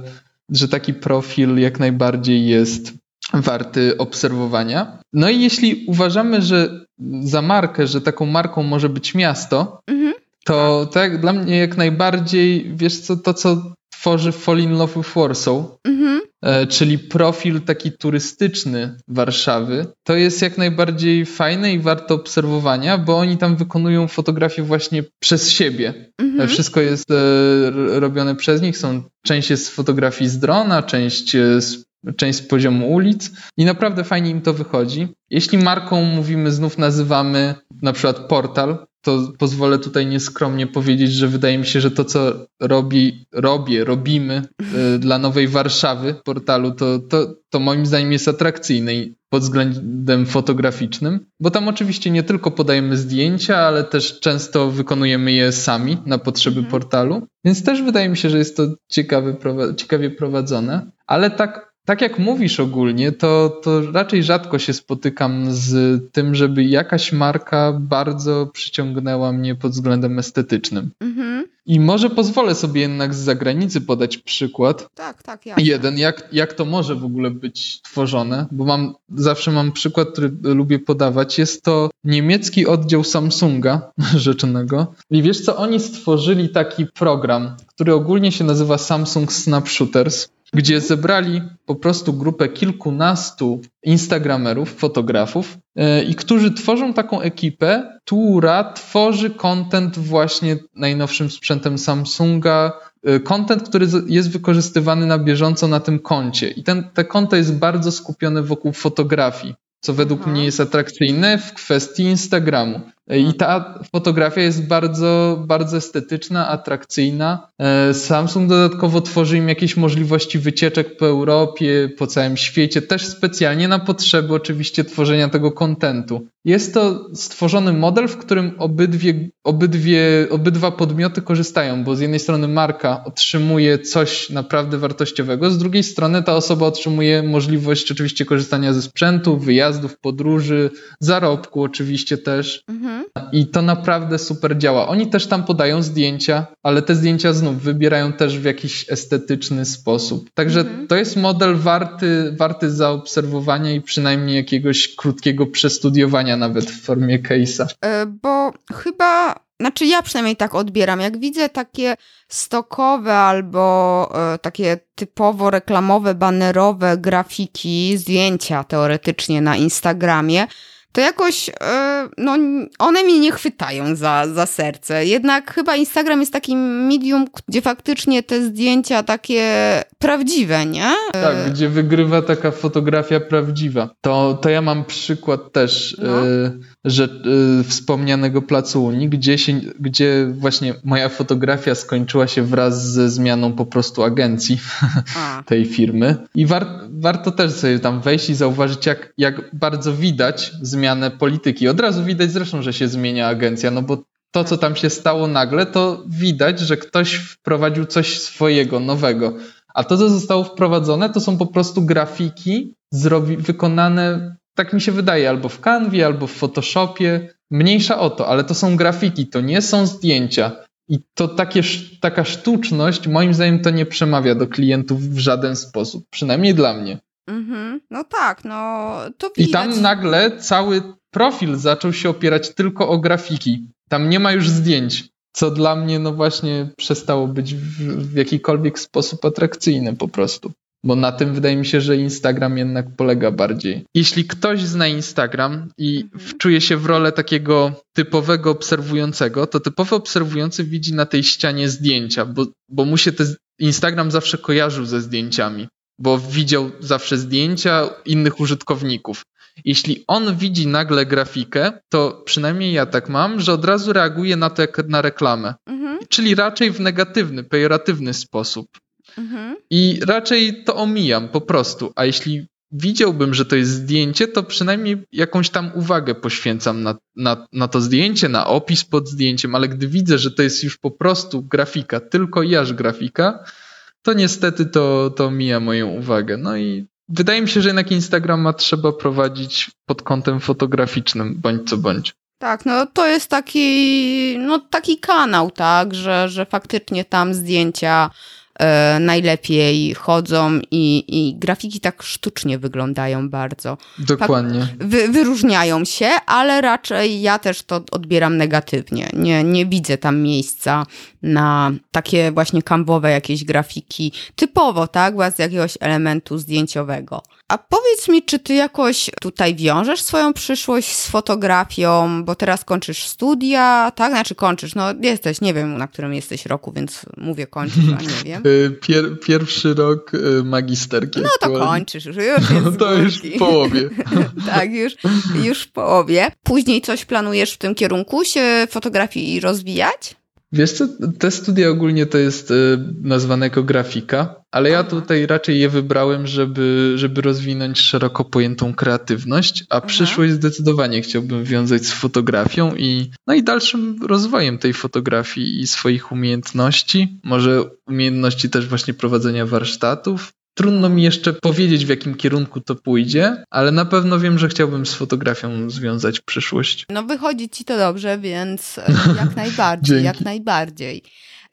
że taki profil jak najbardziej jest warty obserwowania. No i jeśli uważamy, że za markę, że taką marką może być miasto, Mhm. to tak dla mnie jak najbardziej, wiesz co, to co tworzy Fall in Love with Warsaw, Mhm. E, czyli profil taki turystyczny Warszawy, to jest jak najbardziej fajne i warte obserwowania, bo oni tam wykonują fotografię właśnie przez siebie. Mhm. Wszystko jest e, robione przez nich. Są, część jest z fotografii z drona, część e, z, część z poziomu ulic i naprawdę fajnie im to wychodzi. Jeśli marką mówimy, znów nazywamy na przykład portal, to pozwolę tutaj nieskromnie powiedzieć, że wydaje mi się, że to, co robi, robię, robimy e, <laughs> dla Nowej Warszawy portalu, to, to, to moim zdaniem jest atrakcyjne pod względem fotograficznym, bo tam oczywiście nie tylko podajemy zdjęcia, ale też często wykonujemy je sami na potrzeby Mhm. portalu, więc też wydaje mi się, że jest to ciekawe, ciekawie prowadzone, ale tak tak jak mówisz ogólnie, to, to raczej rzadko się spotykam z tym, żeby jakaś marka bardzo przyciągnęła mnie pod względem estetycznym. Mhm. I może pozwolę sobie jednak z zagranicy podać przykład. Tak, tak, ja. Jeden, jak, jak to może w ogóle być tworzone, bo mam, zawsze mam przykład, który lubię podawać. Jest to niemiecki oddział Samsunga <laughs> rzeczonego. I wiesz co, oni stworzyli taki program, który ogólnie się nazywa Samsung Snapshooters, gdzie zebrali po prostu grupę kilkunastu instagramerów, fotografów yy, i którzy tworzą taką ekipę, która tworzy content właśnie najnowszym sprzętem Samsunga, y, content, który jest wykorzystywany na bieżąco na tym koncie. I ten, te konto jest bardzo skupione wokół fotografii, co według Aha. mnie jest atrakcyjne w kwestii Instagramu. I ta fotografia jest bardzo, bardzo estetyczna, atrakcyjna. E, Samsung dodatkowo tworzy im jakieś możliwości wycieczek po Europie, po całym świecie, też specjalnie na potrzeby oczywiście tworzenia tego kontentu. Jest to stworzony model, w którym obydwie, obydwie, obydwa podmioty korzystają, bo z jednej strony marka otrzymuje coś naprawdę wartościowego, z drugiej strony ta osoba otrzymuje możliwość oczywiście korzystania ze sprzętu, wyjazdów, podróży, zarobku oczywiście też. Mhm. I to naprawdę super działa. Oni też tam podają zdjęcia, ale te zdjęcia znów wybierają też w jakiś estetyczny sposób. Także mhm. to jest model warty, warty zaobserwowania i przynajmniej jakiegoś krótkiego przestudiowania nawet w formie case'a. E, bo chyba znaczy ja przynajmniej tak odbieram. Jak widzę takie stokowe albo e, takie typowo reklamowe, banerowe grafiki, zdjęcia teoretycznie na Instagramie, to jakoś e, no, one mnie nie chwytają za, za serce. Jednak chyba Instagram jest takim medium, gdzie faktycznie te zdjęcia takie prawdziwe, nie? Tak, e, gdzie wygrywa taka fotografia prawdziwa. To, to ja mam przykład też, no. y, że y, wspomnianego Placu Unii, gdzie, się, gdzie właśnie moja fotografia skończyła się wraz ze zmianą po prostu agencji <laughs> tej firmy. I war, warto też sobie tam wejść i zauważyć, jak, jak bardzo widać zmianę polityki. Od razu widać zresztą, że się zmienia agencja, no bo to, co tam się stało nagle, to widać, że ktoś wprowadził coś swojego, nowego. A to, co zostało wprowadzone, to są po prostu grafiki zrobi, wykonane, tak mi się wydaje, albo w Canvie, albo w Photoshopie. Mniejsza o to, ale to są grafiki, to nie są zdjęcia. I to takie, taka sztuczność, moim zdaniem, to nie przemawia do klientów w żaden sposób. Przynajmniej dla mnie. Mhm. No tak, no to widać. I tam nagle cały profil zaczął się opierać tylko o grafiki. Tam nie ma już zdjęć co dla mnie no właśnie przestało być w, w jakikolwiek sposób atrakcyjne po prostu. Bo na tym wydaje mi się, że Instagram jednak polega bardziej. Jeśli ktoś zna Instagram i mhm. czuje się w rolę takiego typowego obserwującego, to typowy obserwujący widzi na tej ścianie zdjęcia, bo, bo mu się ten Instagram zawsze kojarzył ze zdjęciami, bo widział zawsze zdjęcia innych użytkowników. Jeśli on widzi nagle grafikę, to przynajmniej ja tak mam, że od razu reaguje na to jak na reklamę. Mhm. Czyli raczej w negatywny, pejoratywny sposób. Mhm. I raczej to omijam po prostu. A jeśli widziałbym, że to jest zdjęcie, to przynajmniej jakąś tam uwagę poświęcam na, na, na to zdjęcie, na opis pod zdjęciem, ale gdy widzę, że to jest już po prostu grafika, tylko jaż grafika, to niestety to, to mija moją uwagę. No i wydaje mi się, że jednak Instagrama trzeba prowadzić pod kątem fotograficznym, bądź co bądź. Tak, no to jest taki, no taki kanał, tak, że, że faktycznie tam zdjęcia najlepiej chodzą i, i grafiki tak sztucznie wyglądają bardzo. Dokładnie. wy, wyróżniają się, ale raczej ja też to odbieram negatywnie. Nie, nie widzę tam miejsca na takie właśnie kambowe jakieś grafiki, typowo, tak, z jakiegoś elementu zdjęciowego. A powiedz mi, czy ty jakoś tutaj wiążesz swoją przyszłość z fotografią, bo teraz kończysz studia, tak? Znaczy kończysz, no jesteś, nie wiem na którym jesteś roku, więc mówię kończysz, a nie wiem. <laughs> Y, pier, pierwszy rok y, magisterki. No to kończysz, już, już jest <laughs> To już w połowie. <laughs> tak, już, już w połowie. Później coś planujesz w tym kierunku się fotografii rozwijać? Wiesz co, te studia ogólnie to jest y, nazwane jako grafika, ale ja tutaj raczej je wybrałem, żeby, żeby rozwinąć szeroko pojętą kreatywność, a przyszłość zdecydowanie chciałbym wiązać z fotografią i, no i dalszym rozwojem tej fotografii i swoich umiejętności, może umiejętności też właśnie prowadzenia warsztatów, Trudno mi jeszcze powiedzieć, w jakim kierunku to pójdzie, ale na pewno wiem, że chciałbym z fotografią związać przyszłość. No wychodzi ci to dobrze, więc <laughs> jak najbardziej, jak najbardziej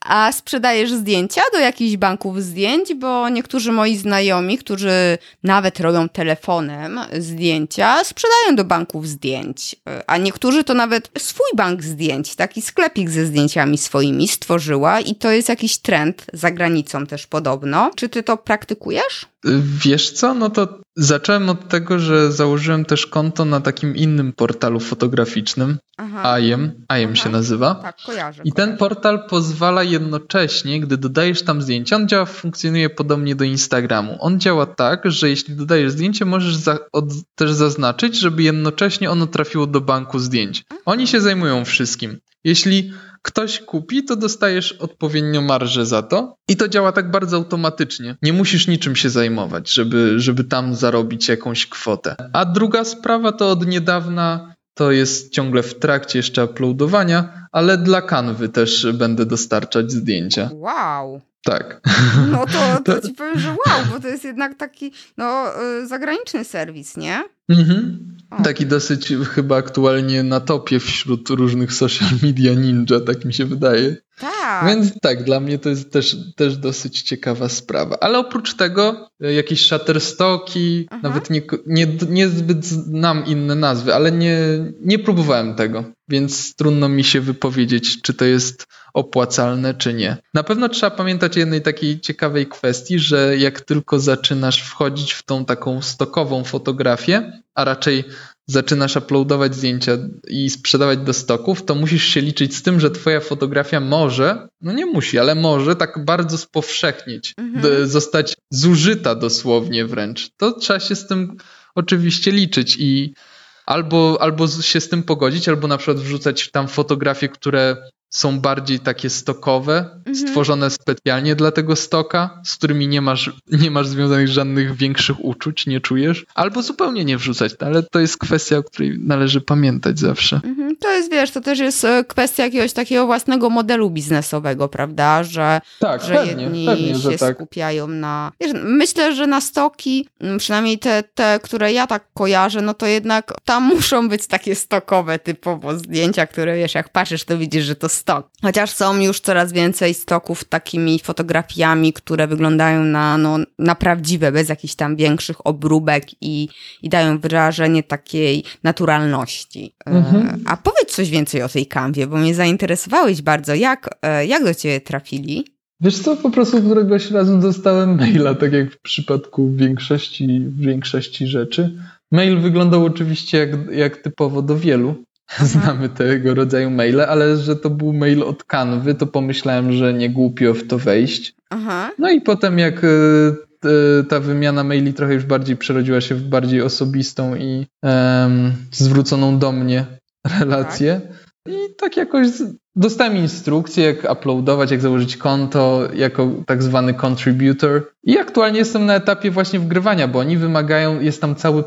a sprzedajesz zdjęcia do jakichś banków zdjęć, bo niektórzy moi znajomi, którzy nawet robią telefonem zdjęcia, sprzedają do banków zdjęć, a niektórzy to nawet swój bank zdjęć, taki sklepik ze zdjęciami swoimi stworzyła i to jest jakiś trend za granicą też podobno. Czy ty to praktykujesz? Wiesz co, no to zacząłem od tego, że założyłem też konto na takim innym portalu fotograficznym, Aha. IEM, IEM się nazywa. Tak, kojarzę. I ten portal pozwala jednocześnie, gdy dodajesz tam zdjęcia, on działa, funkcjonuje podobnie do Instagramu. On działa tak, że jeśli dodajesz zdjęcie, możesz za, od, też zaznaczyć, żeby jednocześnie ono trafiło do banku zdjęć. Oni się zajmują wszystkim. Jeśli ktoś kupi, to dostajesz odpowiednią marżę za to i to działa tak bardzo automatycznie. Nie musisz niczym się zajmować, żeby, żeby tam zarobić jakąś kwotę. A druga sprawa to od niedawna to jest ciągle w trakcie jeszcze uploadowania, ale dla kanwy też będę dostarczać zdjęcia. Wow. Tak. No to, to <laughs> ci powiem, że wow, bo to jest jednak taki no, y, zagraniczny serwis, nie? Mhm. Taki dosyć chyba aktualnie na topie wśród różnych social media ninja, tak mi się wydaje. Tak. Więc tak, dla mnie to jest też, też dosyć ciekawa sprawa. Ale oprócz tego e, jakieś Shutterstocki, Aha. nawet nie, nie, niezbyt znam inne nazwy, ale nie, nie próbowałem tego, więc trudno mi się wypowiedzieć, czy to jest opłacalne, czy nie. Na pewno trzeba pamiętać o jednej takiej ciekawej kwestii, że jak tylko zaczynasz wchodzić w tą taką stokową fotografię, a raczej zaczynasz uploadować zdjęcia i sprzedawać do stoków, to musisz się liczyć z tym, że twoja fotografia może, no nie musi, ale może tak bardzo spowszechnić, mhm. zostać zużyta dosłownie wręcz. To trzeba się z tym oczywiście liczyć i albo, albo się z tym pogodzić, albo na przykład wrzucać tam fotografie, które są bardziej takie stokowe, mhm. stworzone specjalnie dla tego stoka, z którymi nie masz, nie masz związanych żadnych większych uczuć, nie czujesz, albo zupełnie nie wrzucać, ale to jest kwestia, o której należy pamiętać zawsze. Mhm. To jest, wiesz, to też jest e, kwestia jakiegoś takiego własnego modelu biznesowego, prawda, że, tak, że pewnie, jedni pewnie, się tak. skupiają na... Wiesz, myślę, że na stoki, przynajmniej te, te, które ja tak kojarzę, no to jednak tam <laughs> muszą być takie stokowe typowo zdjęcia, które wiesz, jak patrzysz, to widzisz, że to stok. Chociaż są już coraz więcej stoków takimi fotografiami, które wyglądają na, no, na prawdziwe, bez jakichś tam większych obróbek i, i dają wrażenie takiej naturalności. E, mhm. A powiedz coś więcej o tej kanwie, bo mnie zainteresowałeś bardzo. Jak, e, jak do ciebie trafili? Wiesz co, po prostu któregoś razu dostałem maila, tak jak w przypadku większości, większości rzeczy. Mail wyglądał oczywiście jak, jak typowo do wielu <laughs> znamy tego rodzaju maile, ale że to był mail od kanwy, to pomyślałem, że nie głupio w to wejść. Aha. No i potem jak e, ta wymiana maili trochę już bardziej przerodziła się w bardziej osobistą i um, zwróconą do mnie <laughs> relację. Tak. I tak jakoś dostałem instrukcję, jak uploadować, jak założyć konto jako tak zwany contributor. I aktualnie jestem na etapie właśnie wgrywania, bo oni wymagają, jest tam cały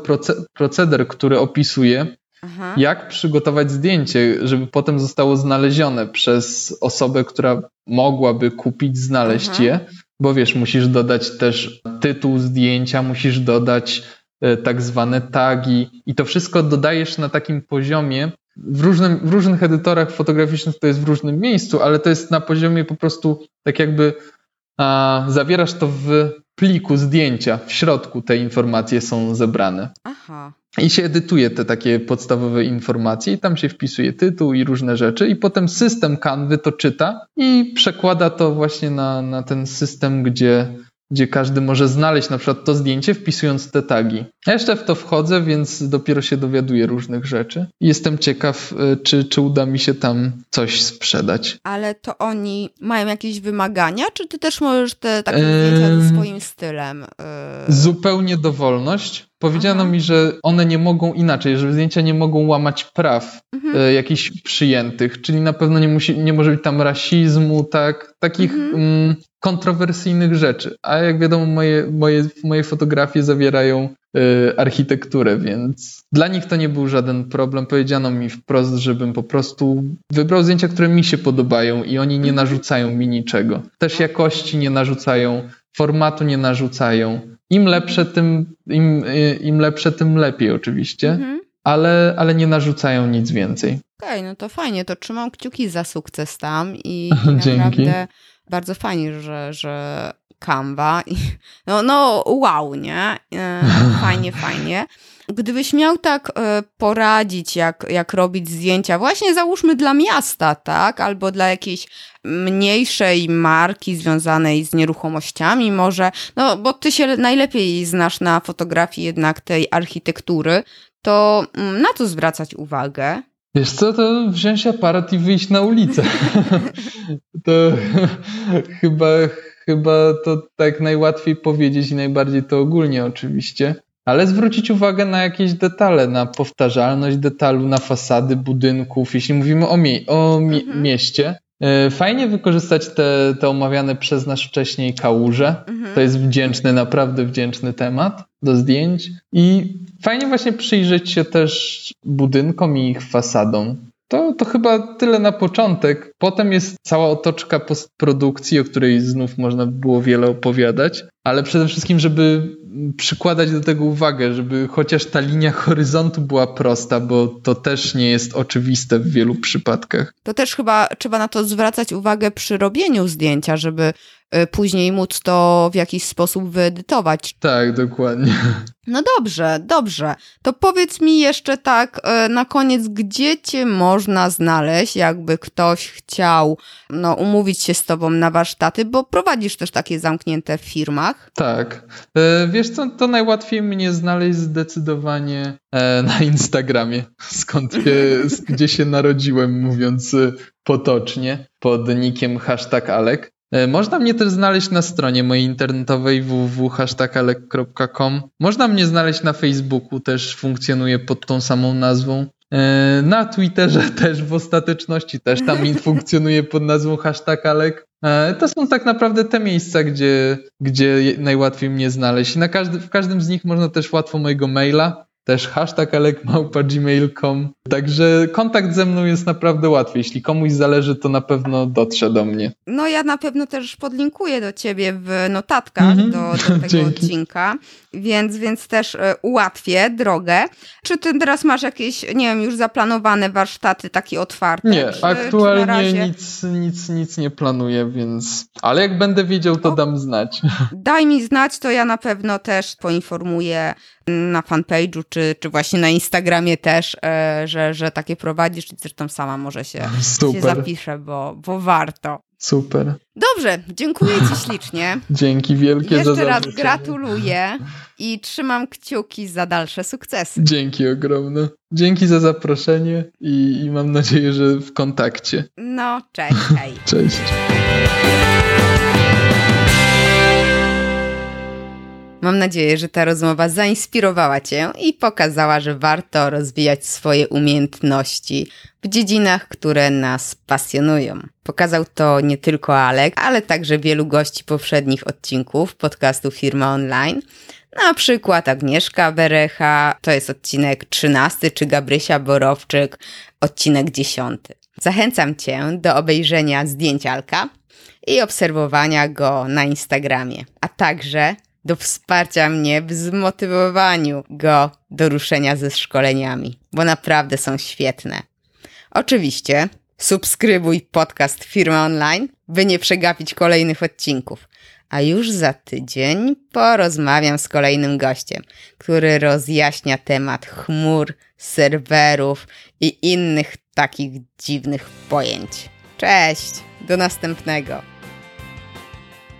proceder, który opisuje, Aha. jak przygotować zdjęcie, żeby potem zostało znalezione przez osobę, która mogłaby kupić, znaleźć Aha. je. Bo wiesz, musisz dodać też tytuł zdjęcia, musisz dodać e, tak zwane tagi i to wszystko dodajesz na takim poziomie. W, różnym, w różnych edytorach fotograficznych to jest w różnym miejscu, ale to jest na poziomie po prostu tak jakby a, zawierasz to w pliku zdjęcia. W środku te informacje są zebrane. Aha. I się edytuje te takie podstawowe informacje i tam się wpisuje tytuł i różne rzeczy i potem system Canvy to czyta i przekłada to właśnie na, na ten system, gdzie gdzie każdy może znaleźć na przykład to zdjęcie, wpisując te tagi. Ja jeszcze w to wchodzę, więc dopiero się dowiaduję różnych rzeczy. Jestem ciekaw, e, czy, czy uda mi się tam coś sprzedać. Ale to oni mają jakieś wymagania, czy ty też możesz te takie zdjęcia ze swoim stylem? Yy... Zupełnie dowolność. Powiedziano Aha. mi, że one nie mogą inaczej, że zdjęcia nie mogą łamać praw mhm. e, jakichś przyjętych, czyli na pewno nie, musi, nie może być tam rasizmu, tak, takich mhm. mm, kontrowersyjnych rzeczy. A jak wiadomo, moje, moje, moje fotografie zawierają e, architekturę, więc dla nich to nie był żaden problem. Powiedziano mi wprost, żebym po prostu wybrał zdjęcia, które mi się podobają i oni nie mhm. narzucają mi niczego. Też jakości nie narzucają, formatu nie narzucają im lepsze, tym, im, im lepsze, tym lepiej oczywiście, mhm. ale, ale nie narzucają nic więcej. Okej, okay, no to fajnie, to trzymam kciuki za sukces tam i, i <laughs> naprawdę bardzo fajnie, że, że Canva. <laughs> No, no wow, nie? E, <laughs> fajnie, fajnie. Gdybyś miał tak e, poradzić, jak, jak robić zdjęcia, właśnie załóżmy dla miasta, tak? Albo dla jakiejś mniejszej marki związanej z nieruchomościami, może, no bo ty się najlepiej znasz na fotografii jednak tej architektury, to mm, na co zwracać uwagę? Wiesz co, to wziąć aparat i wyjść na ulicę. <laughs> to chyba, chyba to tak najłatwiej powiedzieć i najbardziej to ogólnie oczywiście. Ale zwrócić uwagę na jakieś detale, na powtarzalność detalu, na fasady budynków, jeśli mówimy o, mie o mi mhm. mieście. E, fajnie wykorzystać te, te omawiane przez nas wcześniej kałuże. Mhm. To jest wdzięczny, naprawdę wdzięczny temat do zdjęć. I fajnie właśnie przyjrzeć się też budynkom i ich fasadom. To, to chyba tyle na początek. Potem jest cała otoczka postprodukcji, o której znów można było wiele opowiadać, ale przede wszystkim, żeby przykładać do tego uwagę, żeby chociaż ta linia horyzontu była prosta, bo to też nie jest oczywiste w wielu przypadkach. To też chyba trzeba na to zwracać uwagę przy robieniu zdjęcia, żeby później móc to w jakiś sposób wyedytować. Tak, dokładnie. No dobrze, dobrze. To powiedz mi jeszcze tak y, na koniec, gdzie cię można znaleźć, jakby ktoś chciał no, umówić się z tobą na warsztaty, bo prowadzisz też takie zamknięte w firmach. Tak. E, wiesz co, to najłatwiej mnie znaleźć zdecydowanie e, na Instagramie, <laughs> skąd <laughs> gdzie się narodziłem, mówiąc e, potocznie, pod nickiem hashtag Alek. Można mnie też znaleźć na stronie mojej internetowej www.hashtagalek.com. Można mnie znaleźć na Facebooku, też funkcjonuje pod tą samą nazwą. Na Twitterze <laughs> też w ostateczności też tam <laughs> funkcjonuje pod nazwą hashtag Alek. E, to są tak naprawdę te miejsca, gdzie, gdzie najłatwiej mnie znaleźć. Na każdy, w każdym z nich można też łatwo mojego maila też hashtag alekmałpa.gmail.com. Także kontakt ze mną jest naprawdę łatwy. Jeśli komuś zależy, to na pewno dotrze do mnie. No ja na pewno też podlinkuję do ciebie w notatkach mm -hmm. do, do, <laughs> tego Dzięki. odcinka, więc, więc też e, ułatwię drogę. Czy ty teraz masz jakieś, nie wiem, już zaplanowane warsztaty takie otwarte? Nie, czy, aktualnie czy razie... nic, nic, nic nie planuję, więc... Ale jak będę wiedział, to o, dam znać. <laughs> Daj mi znać, to ja na pewno też poinformuję na fanpage'u, czy, czy właśnie na Instagramie też, e, że, że takie prowadzisz, zresztą sama może się, się zapiszę, bo, bo warto. Super. Dobrze, dziękuję Ci ślicznie. <laughs> Dzięki wielkie Jeszcze za raz gratuluję i trzymam kciuki za dalsze sukcesy. Dzięki ogromne. Dzięki za zaproszenie i, i mam nadzieję, że w kontakcie. No, cześć, hej. Cześć. Mam nadzieję, że ta rozmowa zainspirowała Cię i pokazała, że warto rozwijać swoje umiejętności w dziedzinach, które nas pasjonują. Pokazał to nie tylko Alek, ale także wielu gości poprzednich odcinków podcastu Firma Online. Na przykład Agnieszka Berecha, to jest odcinek 13, czy Gabrysia Borowczyk, odcinek 10. Zachęcam Cię do obejrzenia zdjęcia Alka i obserwowania go na Instagramie, a także do wsparcia mnie w zmotywowaniu go do ruszenia ze szkoleniami, bo naprawdę są świetne. Oczywiście subskrybuj podcast Firmy Online, by nie przegapić kolejnych odcinków. A już za tydzień porozmawiam z kolejnym gościem, który rozjaśnia temat chmur, serwerów i innych takich dziwnych pojęć. Cześć, do następnego.